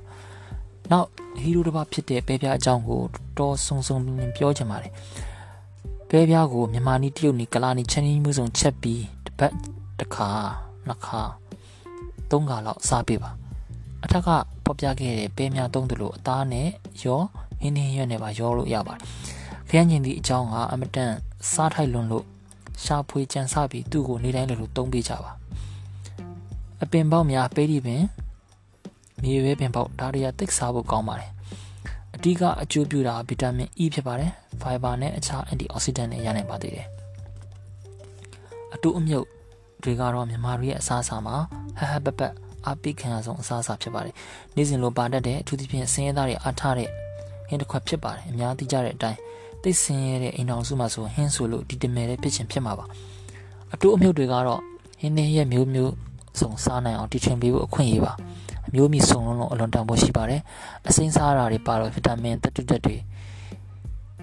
နောက်ဟီရိုတစ်ပါးဖြစ်တဲ့ပဲပြားအကြောင်းကိုတော်ဆုံဆုံပြင်းပြောချင်ပါတယ်ပဲပြားကိုမြန်မာနီးတရုတ်နီးကလာနီးချန်နီးမျိုးစုံချက်ပြီးတစ်ပတ်တစ်ခါနှစ်ခါသုံးခါလောက်စားပေးပါ အထက်ကဖော်ပြခဲ့တဲ့ပဲများသုံးသလိုအသားနဲ့ရောဟင်းဟင်းရွက်နဲ့ပါရောလို့ရပါတယ်ခရမ်းကျင်သည့်အကြောင်းကအမတန်စားထိုက်လွန်းလို့ရှာဖွေကြံစပြီးသူ့ကိုနေတိုင်းလိုသုံးပေးကြပါအပင်ပေါက်များပေးဒီပင်မြေပဲပင်ပေါက်ဒါတွေကသိပ်စားဖို့ကောင်းပါတယ်အဓိကအကျိုးပြုတာဗီတာမင် E ဖြစ်ပါတယ်ဖိုင်ဘာနဲ့အခြားအန်တီအောက်ဆီဒန့်တွေရနိုင်ပါသေးတယ်အတူအမြုပ်တွေကတော့မြန်မာတွေရဲ့အစားအစာမှာဟဟပပ အားပေးခံရဆုံးအစားအစာဖြစ်ပါတယ်နေ့စဉ်လိုပါတတ်တဲ့အထူးသဖြင့်ဆင်းရဲသားတွေအားထားတဲ့ဟင်းတစ်ခွက်ဖြစ်ပါတယ်အများသိကြတဲ့အတိုင်းသိဆင်းရဲတဲ့အိမ်တော်စုမှာဆိုဟင်းဆိုလို့ဒီတမယ်တဲ့ဖြစ်ချင်းဖြစ်မှာပါအတူအမြုပ်တွေကတော့ဟင်းနဲ့ရဲ့မျိုးမျိုးစုံစားနိုင်အောင်တီထွင်ပေးဖို့အခွင့်အရေးပါအမျိုးမီစုံလုံးလုံးအလွန်တန်ဖိုးရှိပါတယ်အစိမ်းစားတာတွေပါတော့ဗီတာမင်တက်တုတက်တွေ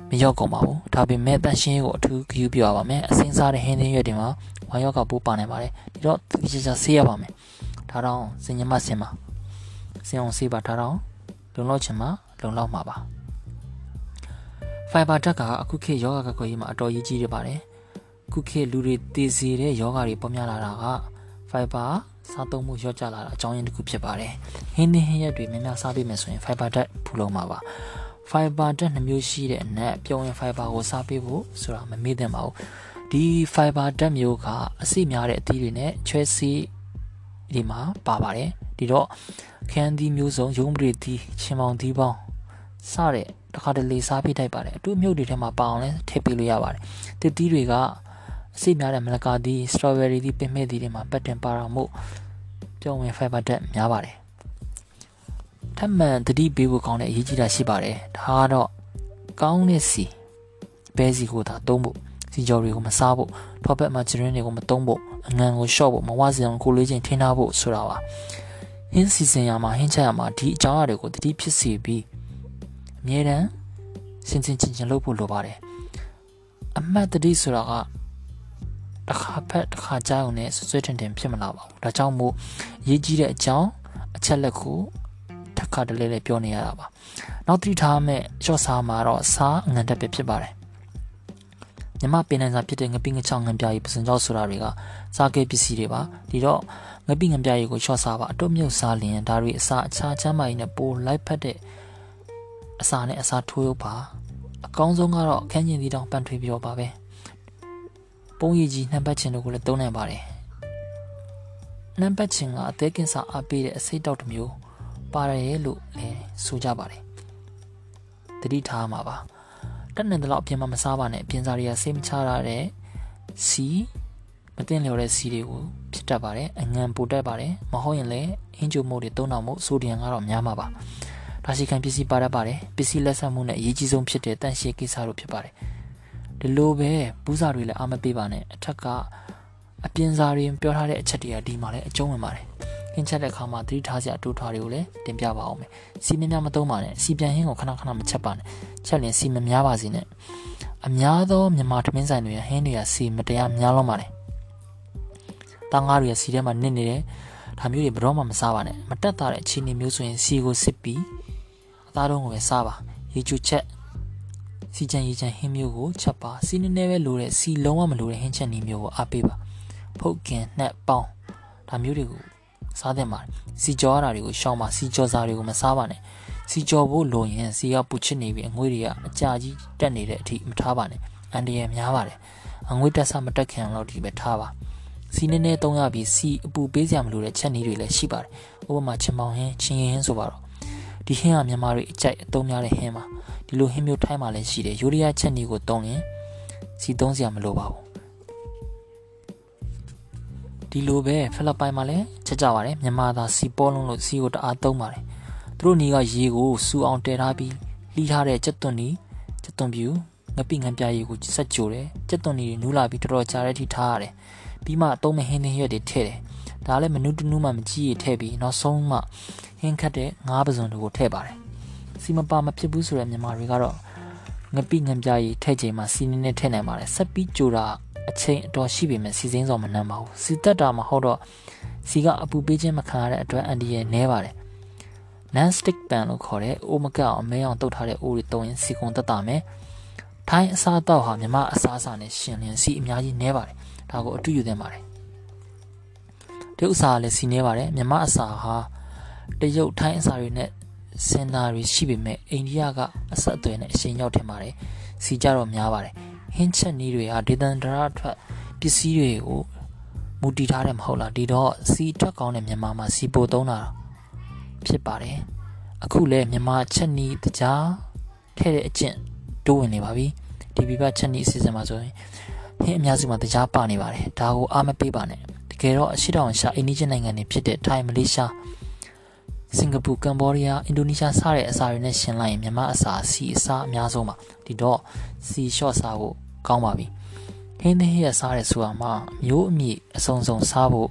မရောက်ကုန်ပါဘူးဒါပေမဲ့တန်ရှင်းကိုအထူးဂရုပြုရပါမယ်အစိမ်းစားတဲ့ဟင်းသင်းရွက်တွေမှာဝါရောဂါပိုးပါနိုင်ပါတယ်ဒီတော့ဒီချာဆေးရပါမယ် ဒါတော့စင်ညမစင်ပါစင်အောင်ဆေးပါဒါတော့လုံလောက်ချင်မှာလုံလောက်မှာပါဖိုင်ဘာဓာတ်ကအခုခေတ်ယောဂကကွယ်ရေးမှာအတော်ရေးကြီးရပါတယ်ခုခေတ်လူတွေတည်စီတဲ့ယောဂတွေပေါ်များလာတာကဖိုင်ဘာစားသုံးမှုလျော့ကျလာတာအကြောင်းရင်းတစ်ခုဖြစ်ပါတယ်ဟင်းသင်းဟင်းရက်တွေများများစားပေးမယ်ဆိုရင်ဖိုင်ဘာဓာတ်ဖူလုံမှာပါဖိုင်ဘာဓာတ်နှမျိုးရှိတဲ့အနက်ပြုံးရင်ဖိုင်ဘာကိုစားပေးဖို့ဆိုတာမမေ့သင့်ပါဘူးဒီဖိုင်ဘာဓာတ်မျိုးကအဆိများတဲ့အသီးတွေနဲ့ချွဲစီ ဒီမှာပါပါတယ်ဒီတော့ခန်းသီးမျိုးစုံရုံးပရိသီးချင်းမောင်သီးပေါင်းစတဲ့တခါတလေစားပြတိုက်ပါတယ်အတူမြုပ်တွေထဲမှာပါအောင်လဲထည့်ပေးလို့ရပါတယ်တစ်သီးတွေကအစိများတဲ့မလကာသီးစထရောဘယ်ရီသီးပင်မဲ့သီးတွေမှာပတ်တင်ပါတော့မို့ပြောင်းဝင်ဖိုင်ဘာဓာတ်များပါတယ်ထပ်မံတတိပေးဖို့ကောင်းတဲ့အရေးကြီးတာရှိပါတယ်ဒါကတော့ကောင်းတဲ့စီပဲစီကိုသာသုံးဖို့စီကြော်တွေကိုမစားဖို့ထောပတ်မှာဂျရင်းတွေကိုမသုံးဖို့ အငံကိုရှော့ဖို့မဝစီအောင်ကိုလေးချင်းထင်းထားဖို့ဆိုတာပါဟင်းစီစဉ်ရမှာဟင်းချက်ရမှာဒီအကြောင်းအရာတွေကိုတတိဖြစ်စီပြီးအမြဲတမ်းစင်စင်ချင်းချင်းလုပ်ဖို့လိုပါတယ်အမှတ်တတိဆိုတာကတစ်ခါဖက်တစ်ခါကြားုံနဲ့ဆွဆွဲထင်ထင်ဖြစ်မလာပါဘူးဒါကြောင့်မို့ရေးကြီးတဲ့အကြောင်းအချက်လက်ကိုတစ်ခါတလေလေပြောနေရတာပါနောက်တိထားမဲ့ရှော့စားမှာတော့စားငန်တက်ပဲဖြစ်ပါတယ် မြမပင်နိုင်စာဖြစ်တဲ့ငပိငချောင်းငံပြားကြီးပစံကြောက်ဆိုတာတွေကစားကဲပစ္စည်းတွေပါဒီတော့ငပိငပြရည်ကိုရှော့စားပါအတုတ်မြုပ်စားလျင်ဒါတွေအစာအခြားချမ်းမာရေးနဲ့ပိုလိုက်ဖက်တဲ့အစာနဲ့အစာထိုးရုပ်ပါအကောင်းဆုံးကတော့အခန်းကျင်သီးတောင်ပန်ထွေးပြောပါပဲပုံရည်ကြီးနှံပတ်ခြင်းတို့ကိုလည်းသုံးနိုင်ပါတယ်နှံပတ်ခြင်းကအသေးကင်ဆာအပေးတဲ့အစိတ်တောက်တစ်မျိုးပါတယ်လို့လည်းဆိုကြပါတယ်တတိထားမှာပါ တက်နေတယ်လို့အပြင်မှာမစားပါနဲ့အပြင်စားတွေကစိတ်မချရတဲ့စီမတင်လျော်တဲ့စီတွေကိုဖြစ်တတ်ပါတယ်အငံပိုတက်ပါတယ်မဟုတ်ရင်လည်းအင်းကျိုမို့တွေသုံးတော့မို့ဆိုဒီယမ်ကတော့များမှာပါဒါရှိခံပစ္စည်းပါတတ်ပါတယ်ပစ္စည်းလက်ဆက်မှုနဲ့အရေးကြီးဆုံးဖြစ်တဲ့တန့်ရှင်းကိစ္စတို့ဖြစ်ပါတယ်ဒီလိုပဲဘူးစာတွေလည်းအားမပေးပါနဲ့အထက်ကအပြင်စာတွေပြောထားတဲ့အချက်တွေကဒီမှာလည်းအကျုံးဝင်ပါတယ် ခင်းချက်တဲ့အခါမှာသတိထားစရာအတူထားတွေကိုလည်းတင်ပြပါအောင်မယ်စီမများမသုံးပါနဲ့စီပြန်ဟင်းကိုခဏခဏမချက်ပါနဲ့ချက်ရင်စီမများပါစေနဲ့အများသောမြန်မာထမင်းဆိုင်တွေဟင်းတွေကစီမတရားများလုံးပါတယ်တန်းကားတွေစီထဲမှာနစ်နေတယ်ဒါမျိုးတွေဘယ်တော့မှမစားပါနဲ့မတက်တာတဲ့အခြေအနေမျိုးဆိုရင်စီကိုစစ်ပြီးအသားတုံးကိုပဲစားပါရေချိုချက်စီချန်ရေချန်ဟင်းမျိုးကိုချက်ပါစီနည်းနည်းပဲလိုတဲ့စီလုံးဝမလိုတဲ့ဟင်းချက်နည်းမျိုးကိုအားပေးပါဖုတ်ခင်နှက်ပေါင်းဒါမျိုးတွေကို စားသင့်ပါတယ်စီကြောရတာတွေကိုရှောင်းပါစီကြောစားတွေကိုမစားပါနဲ့စီကြောဖို့လိုရင်စီကပူချစ်နေပြီးအငွေတွေကအကြာကြီးတက်နေတဲ့အထိမထားပါနဲ့အန်တရယ်များပါတယ်အငွေတက်ဆမတက်ခင်တော့ဒီပဲထားပါစီနည်းနည်းသုံးရပြီးစီအပူပေးစရာမလိုတဲ့ချက်နည်းတွေလည်းရှိပါတယ်ဥပမာချင်မောင်ဟင်းချင်းရင်ဟင်းဆိုပါတော့ဒီဟင်းကမြန်မာတွေအကြိုက်အသုံးများတဲ့ဟင်းပါဒီလိုဟင်းမျိုးထိုင်းမှလည်းရှိတယ်ယူရီးယားချက်နည်းကိုသုံးရင်စီသုံးစရာမလိုပါဘူး ဒီလိုပဲဖိလစ်ပိုင်မှာလည်းချက်ကြပါတယ်မြန်မာသားစီပေါ်လုံးလို့စီကိုတအားသုံးပါတယ်သူတို့နီကရေကိုစူအောင်တဲထားပြီးလှီးထားတဲ့ကြက်သွန်နီကြက်သွန်ပြူငပိငပြားရေကိုဆက်ကြိုတယ်ကြက်သွန်နီတွေနူးလာပြီးတော်တော်ကြာတဲ့အထိထားရတယ်ပြီးမှအသုံးမဟင်းသင်းရွက်တွေထည့်တယ်ဒါလည်းမနုတနုမှမကြည့်ရထည့်ပြီးနောက်ဆုံးမှဟင်းခတ်တဲ့ငါးပစုံတို့ကိုထည့်ပါတယ်စီမပါမဖြစ်ဘူးဆိုတဲ့မြန်မာတွေကတော့ငပိငပြားရေထည့်ချိန်မှာစီနေနဲ့ထည့်နိုင်ပါတယ်ဆက်ပြီးကြိုတာ အချိန်အတော်ရှိပေမဲ့စီစင်းစောမနှမ်းပါဘူးစီတက်တာမဟုတ်တော့စီကအပူပေးခြင်းမခံရတဲ့အတွက်အန်ဒီရဲ့နဲပါတယ် non stick pan လို့ခေါ်တဲ့အိုမကအောင်မဲအောင်တုတ်ထားတဲ့အိုးတွေတုံးရင်စီကွန်တက်တာမယ်ထိုင်းအစားအသောက်ဟာမြမအစားအစာနဲ့ရှင်လျင်စီအများကြီးနဲပါတယ်ဒါကိုအတူယူသင့်ပါတယ်ဒီဥစားလည်းစီနေပါတယ်မြမအစာဟာတရုတ်ထိုင်းအစာတွေနဲ့စင်တာတွေရှိပေမဲ့အိန္ဒိယကအဆက်အသွယ်နဲ့အရှင်ရောက်ထင်ပါတယ်စီကြတော့များပါတယ် ဟင်းချက်နည်းတွေဟာဒေသန္တရထွက်ပစ္စည်းတွေကိုမူတည်ထားတယ်မဟုတ်လားဒီတော့စီထွက်ကောင်းတဲ့မြန်မာမှာစီပိုသုံးတာဖြစ်ပါတယ်အခုလဲမြန်မာချက်နီးတကြားထဲ့တဲ့အကျင့်တိုးဝင်နေပါပြီဒီပြပချက်နီးအစီအစဉ်မှာဆိုရင်ဟင်းအများစုမှာတကြားပါနေပါတယ်ဒါကိုအားမပေးပါနဲ့တကယ်တော့အရှိတောင်ရှာအိန္ဒိယနိုင်ငံတွေဖြစ်တဲ့ထိုင်းမလေးရှားစင်ကာပူကမ်ဘောဒီးယားအင်ဒိုနီးရှားစတဲ့အစာတွေနဲ့ရှင်လိုက်ရင်မြန်မာအစာစီအစာအများဆုံးပါဒီတော့ စီရှော့စားဖို့ကောင်းပါပြီဟင်းသင်းရဲ့စားရဲဆိုတာမှာမျိုးအမြင့်အစုံစုံစားဖို့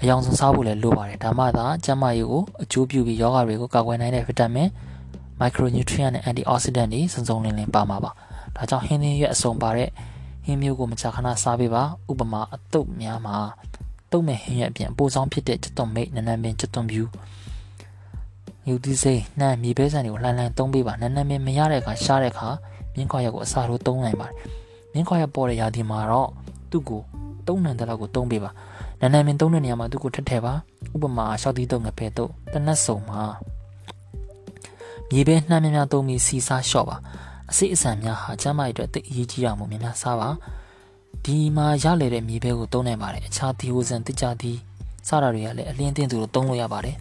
အယောင်ဆုံးစားဖို့လည်းလိုပါတယ်ဒါမှသာကျန်းမာရေးကိုအကျိုးပြုပြီးယောဂတွေကိုကာကွယ်နိုင်တဲ့ဗီတာမင် micronutrient နဲ့ antioxidant တွေစုံစုံလင်လင်ပါမှာပါဒါကြောင့်ဟင်းသင်းရဲ့အစုံပါတဲ့ဟင်းမျိုးကိုမကြာခဏစားပေးပါဥပမာအတုပ်များမှာတုပ်မဲ့ဟင်းရဲ့အပြင်အပိုဆောင်ဖြစ်တဲ့ချက်သွန်မိတ်နန်းနန်းပင်ချက်သွန်ဖြူယူသီးစိနှမ်းမြေပဲဆန်တွေကိုလှန်လှန်သုံးပေးပါနန်းနန်းပင်မရတဲ့အခါရှားတဲ့အခါ မြင်းခွာရက်ကိုအစာတို့သုံးနိုင်ပါတယ်မြင်းခွာရက်ပေါ်တဲ့ရာသီမှာတော့သူ့ကိုသုံးနံတဲ့လောက်ကိုသုံးပေးပါနန်းနန်းပင်သုံးတဲ့နေရာမှာသူ့ကိုထက်ထည့်ပါဥပမာရှောက်သီးတုံငဖဲတုံတနတ်စုံမှာမြေပဲနှမ်းများများသုံးပြီးစီစားလျှော့ပါအစိအဆန်များဟာကျမ်းမာရေးအတွက်သိအရေးကြီးတာမို့များများစားပါဒီမှာရလေတဲ့မြေပဲကိုသုံးနိုင်ပါတယ်အခြားသီဟိုဇန်တကြသည်စတာတွေကလည်းအလင်းတင်းသူလိုသုံးလို့ရပါတယ်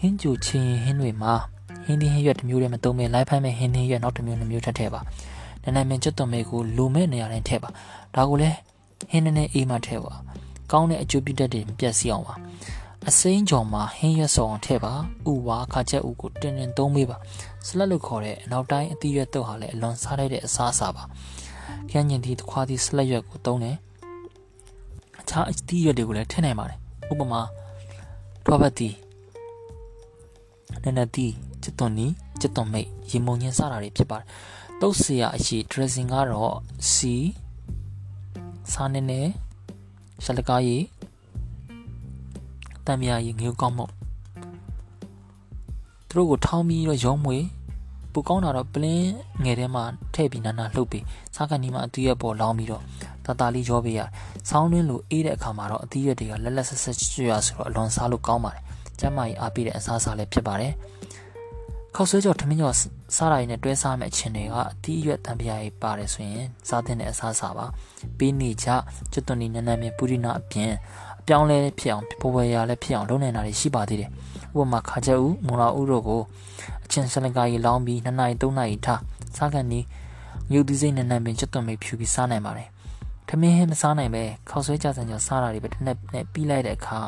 ဟင်းကြိုချင်းဟင်းတွေမှာ ဟင်းသီးဟင်းရွက်တစ်မျိုးတည်းမသုံးဘဲလိုက်ဖိုင်းမဲ့ဟင်းသီးရွက်နောက်တစ်မျိုးနှစ်မျိုးထပ်ထည့်ပါနည်းနည်းမင်းကျွတ်သွန်မဲကိုလိုမဲ့နေရာတိုင်းထည့်ပါဒါကိုလည်းဟင်းနည်းနည်းအေးမှထည့်ပါကောင်းတဲ့အကျိုးပြုတတ်တဲ့ပြက်စီအောင်ပါအစိမ်းကြော်မှာဟင်းရွက်ဆောင်ထည့်ပါဥဝါခါချက်ဥကိုတင်းတင်းသုံးပေးပါဆလက်လို့ခေါ်တဲ့အနောက်တိုင်းအသီးရွက်တော့ဟာလည်းအလွန်စားလိုက်တဲ့အစားအစာပါခန်းညင်ဒီတခွားဒီဆလက်ရွက်ကိုသုံးတယ်အခြားအသီးရွက်တွေကိုလည်းထည့်နိုင်ပါတယ်ဥပမာတွားပတ်တီ နနတီချစ်သွန်နီချစ်သွန်မိတ်ရေမုံညင်းစတာတွေဖြစ်ပါတယ်တုတ်စီရအရှိ dressing ကတော့စီစားနေနေရှလကားရီတံမြာရီငေကောင်းမုတ်သူတို့ကိုထောင်းပြီးတော့ရုံးမွေပူကောင်းတာတော့ပလင်းငယ်ထဲမှာထည့်ပြီးနာနာလှုပ်ပြီးစားကန်ဒီမှာအတူရပေါ်လောင်းပြီးတော့တတလေးရောပေးရတယ်ဆောင်းတွင်းလိုအေးတဲ့အခါမှာတော့အသီးရွက်တွေကလက်လက်ဆက်ဆက်ကျွရဆိုတော့အလွန်စားလို့ကောင်းပါတယ် ကျမ်းမာရေးအားပေးတဲ့အစားအစာလည်းဖြစ်ပါတယ်ခောက်ဆွဲကြော်ထမင်းကြော်စားတာရည်နဲ့တွဲစားမယ့်အချင်းတွေကအသီးအရွက်တံပြားရေးပါတယ်ဆိုရင်စားတဲ့အစားအစာပါပေးနေကြကျွတ်သွန်ဒီနန်းနန်းမြပူရီနာအပြင်အပြောင်းလဲဖြစ်အောင်ပေါ်ပေါ်ရလည်းဖြစ်အောင်လုပ်နေတာတွေရှိပါသေးတယ်ဥပမာခါချက်ဦးမွန်လာဦးတို့ကိုအချင်းစလင်ကာကြီးလောင်းပြီး2နာရီ3နာရီထားစားကန်ဒီငြုတ်သီးစိမ့်နန်းနန်းပင်ကျွတ်သွန်မိဖြူပြီးစားနိုင်ပါတယ်ထမင်းဟင်းမစားနိုင်ပဲခောက်ဆွဲကြဆန်ကြော်စားတာတွေပဲတစ်နေ့နဲ့ပြီးလိုက်တဲ့အခါ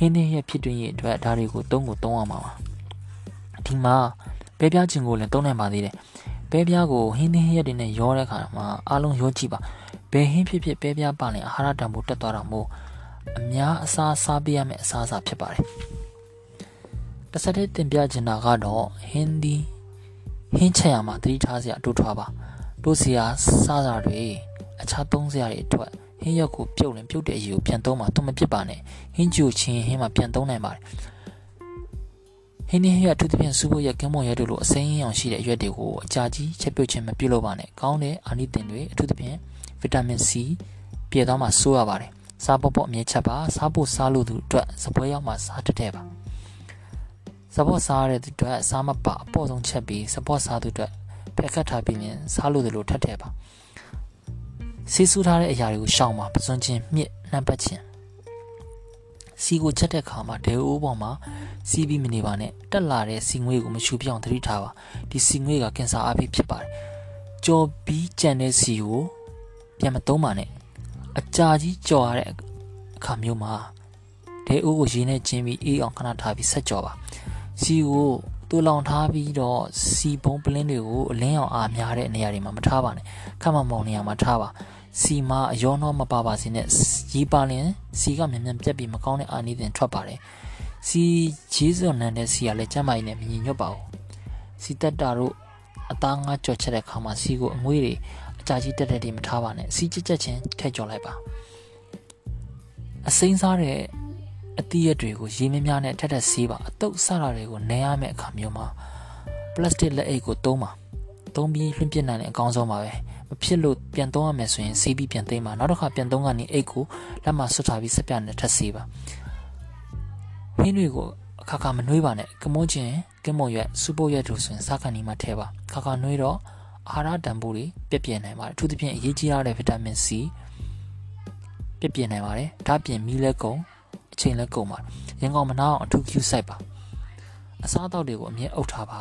ဟင်းသင်းရဲ့ဖြစ်တွင်းရဲ့အတွက်ဒါတွေကိုသုံးကိုသုံးအောင်ပါပါဒီမှာပဲပြားခြင်းကိုလည်းသုံးနိုင်ပါသေးတယ်ပဲပြားကိုဟင်းသင်းရက်တွေနဲ့ရောတဲ့အခါမှာအားလုံးရောကြည့်ပါဘယ်ဟင်းဖြစ်ဖြစ်ပဲပြားပါရင်အာဟာရတန်ဖိုးတက်သွားတာမို့အများအစားစားပေးရမယ့်အစားအစာဖြစ်ပါတယ်တစ်ဆက်တည်းတင်ပြချင်တာကတော့ဟင်းဒီဟင်းချက်ရမှာသတိထားစရာအတူထွားပါတို့စီယာစားစာတွေအခြားသုံးစရာတွေအတွက် ဟင်းရက်ကိုပြုတ်ရင်ပြုတ်တဲ့အရေးကိုပြန်သုံးမှာသူမဖြစ်ပါနဲ့ဟင်းကျူချင်းဟင်းမှာပြန်သုံးနိုင်ပါတယ်ဟင်းင်းရအထူးသဖြင့်စူဖို့ရကင်းမွန်ရတို့လိုအစိမ်းရောင်ရှိတဲ့အရွက်တွေကိုအကြာကြီးချက်ပြုတ်ခြင်းမပြုလုပ်ပါနဲ့ကောင်းတဲ့အာနိသင်တွေအထူးသဖြင့်ဗီတာမင် C ပြည့်သွားမှစိုးရပါတယ်စားပေါ့ပေါ့အမြဲချက်ပါစားဖို့စားလို့သူအတွက်စပွဲရောက်မှစားတတ်တဲ့ပါစပေါ်စားရတဲ့အတွက်စားမပါအပေါ်ဆုံးချက်ပြီးစပေါ်စားသူအတွက်ဖက်ခတ်ထားပြီးရင်စားလို့သူလိုထတ်တဲ့ပါ ဆေးဆူထားတဲ့အရာတွေကိုရှောင်ပါပစွန်ချင်းမြစ်နှံ့ပတ်ခြင်းစီကိုချက်တဲ့ခါမှာဒဲအိုးပေါ်မှာစီးပြီးမနေပါနဲ့တက်လာတဲ့စီငွေကိုမရှူပြောင်းသတိထားပါဒီစီငွေကကင်ဆာအဖြစ်ဖြစ်ပါတယ်ကြော်ပြီးကြံတဲ့စီကိုပြန်မသုံးပါနဲ့အကြာကြီးကြော်ရတဲ့အခါမျိုးမှာဒဲအိုးကိုရင်းနဲ့ကျင်းပြီးအေးအောင်ခဏထားပြီးဆက်ကြော်ပါစီကိုတူလောင်ထားပြီးတော့စီပုံးပလင်းတွေကိုအလင်းအောင်အားများတဲ့နေရာတွေမှာမထားပါနဲ့ခက်မမောင်နေရာမှာထားပါ စီမအယောနှောမပါပါစေနဲ့ရီပါလင်စီကမြန်မြန်ပြက်ပြီးမကောင်းတဲ့အာနိသင်ထွက်ပါတယ်စီဂျေးစွန်နန်တဲ့စီကလည်းကျမ်းမာရေးနဲ့မညီညွတ်ပါဘူးစီတက်တာတို့အသားငါကြော်ချက်တဲ့ခါမှာစီကိုအငွေးတွေအကြာကြီးတက်တက်တွေမထားပါနဲ့စီကြက်ကြက်ချင်းထည့်ကြော်လိုက်ပါအစိမ်းစားတဲ့အသီးရက်တွေကိုရေမြများနဲ့ထက်ထက်ဆေးပါအတုပ်ဆတာတွေကိုနဲရမယ့်အခါမျိုးမှာပလတ်စတစ်လက်အိတ်ကိုသုံးပါသုံးပြီးလွှင့်ပြနိုင်တဲ့အကောင်းဆုံးပါပဲ မဖြစ်လို့ပြန်သုံးရမယ်ဆိုရင်ဆေးပြီးပြန်သိမ်းပါနောက်တစ်ခါပြန်သုံးကနေအိတ်ကိုလက်မှာဆွတ်ထားပြီးစက်ပြနဲ့ထပ်ဆေးပါဟင်းတွေကိုအခါခါမနှွေးပါနဲ့ကမုန်းချင်းကမုံရွက်စူပုတ်ရွက်တို့ဆိုရင်စားကန်ဒီမှာထဲပါခါခါနှွေးတော့အာဟာရတန်ဖိုးတွေပြည့်ပြည့်နိုင်ပါတယ်အထူးသဖြင့်အရေးကြီးရတဲ့ဗီတာမင် C ပြည့်ပြည့်နိုင်ပါတယ်ဒါပြင်မီးလက်ကုံအချိန်လက်ကုံပါရင်ကောင်မနာအောင်အထူး Q စိုက်ပါအစားအသောက်တွေကိုအမြဲအုပ်ထားပါ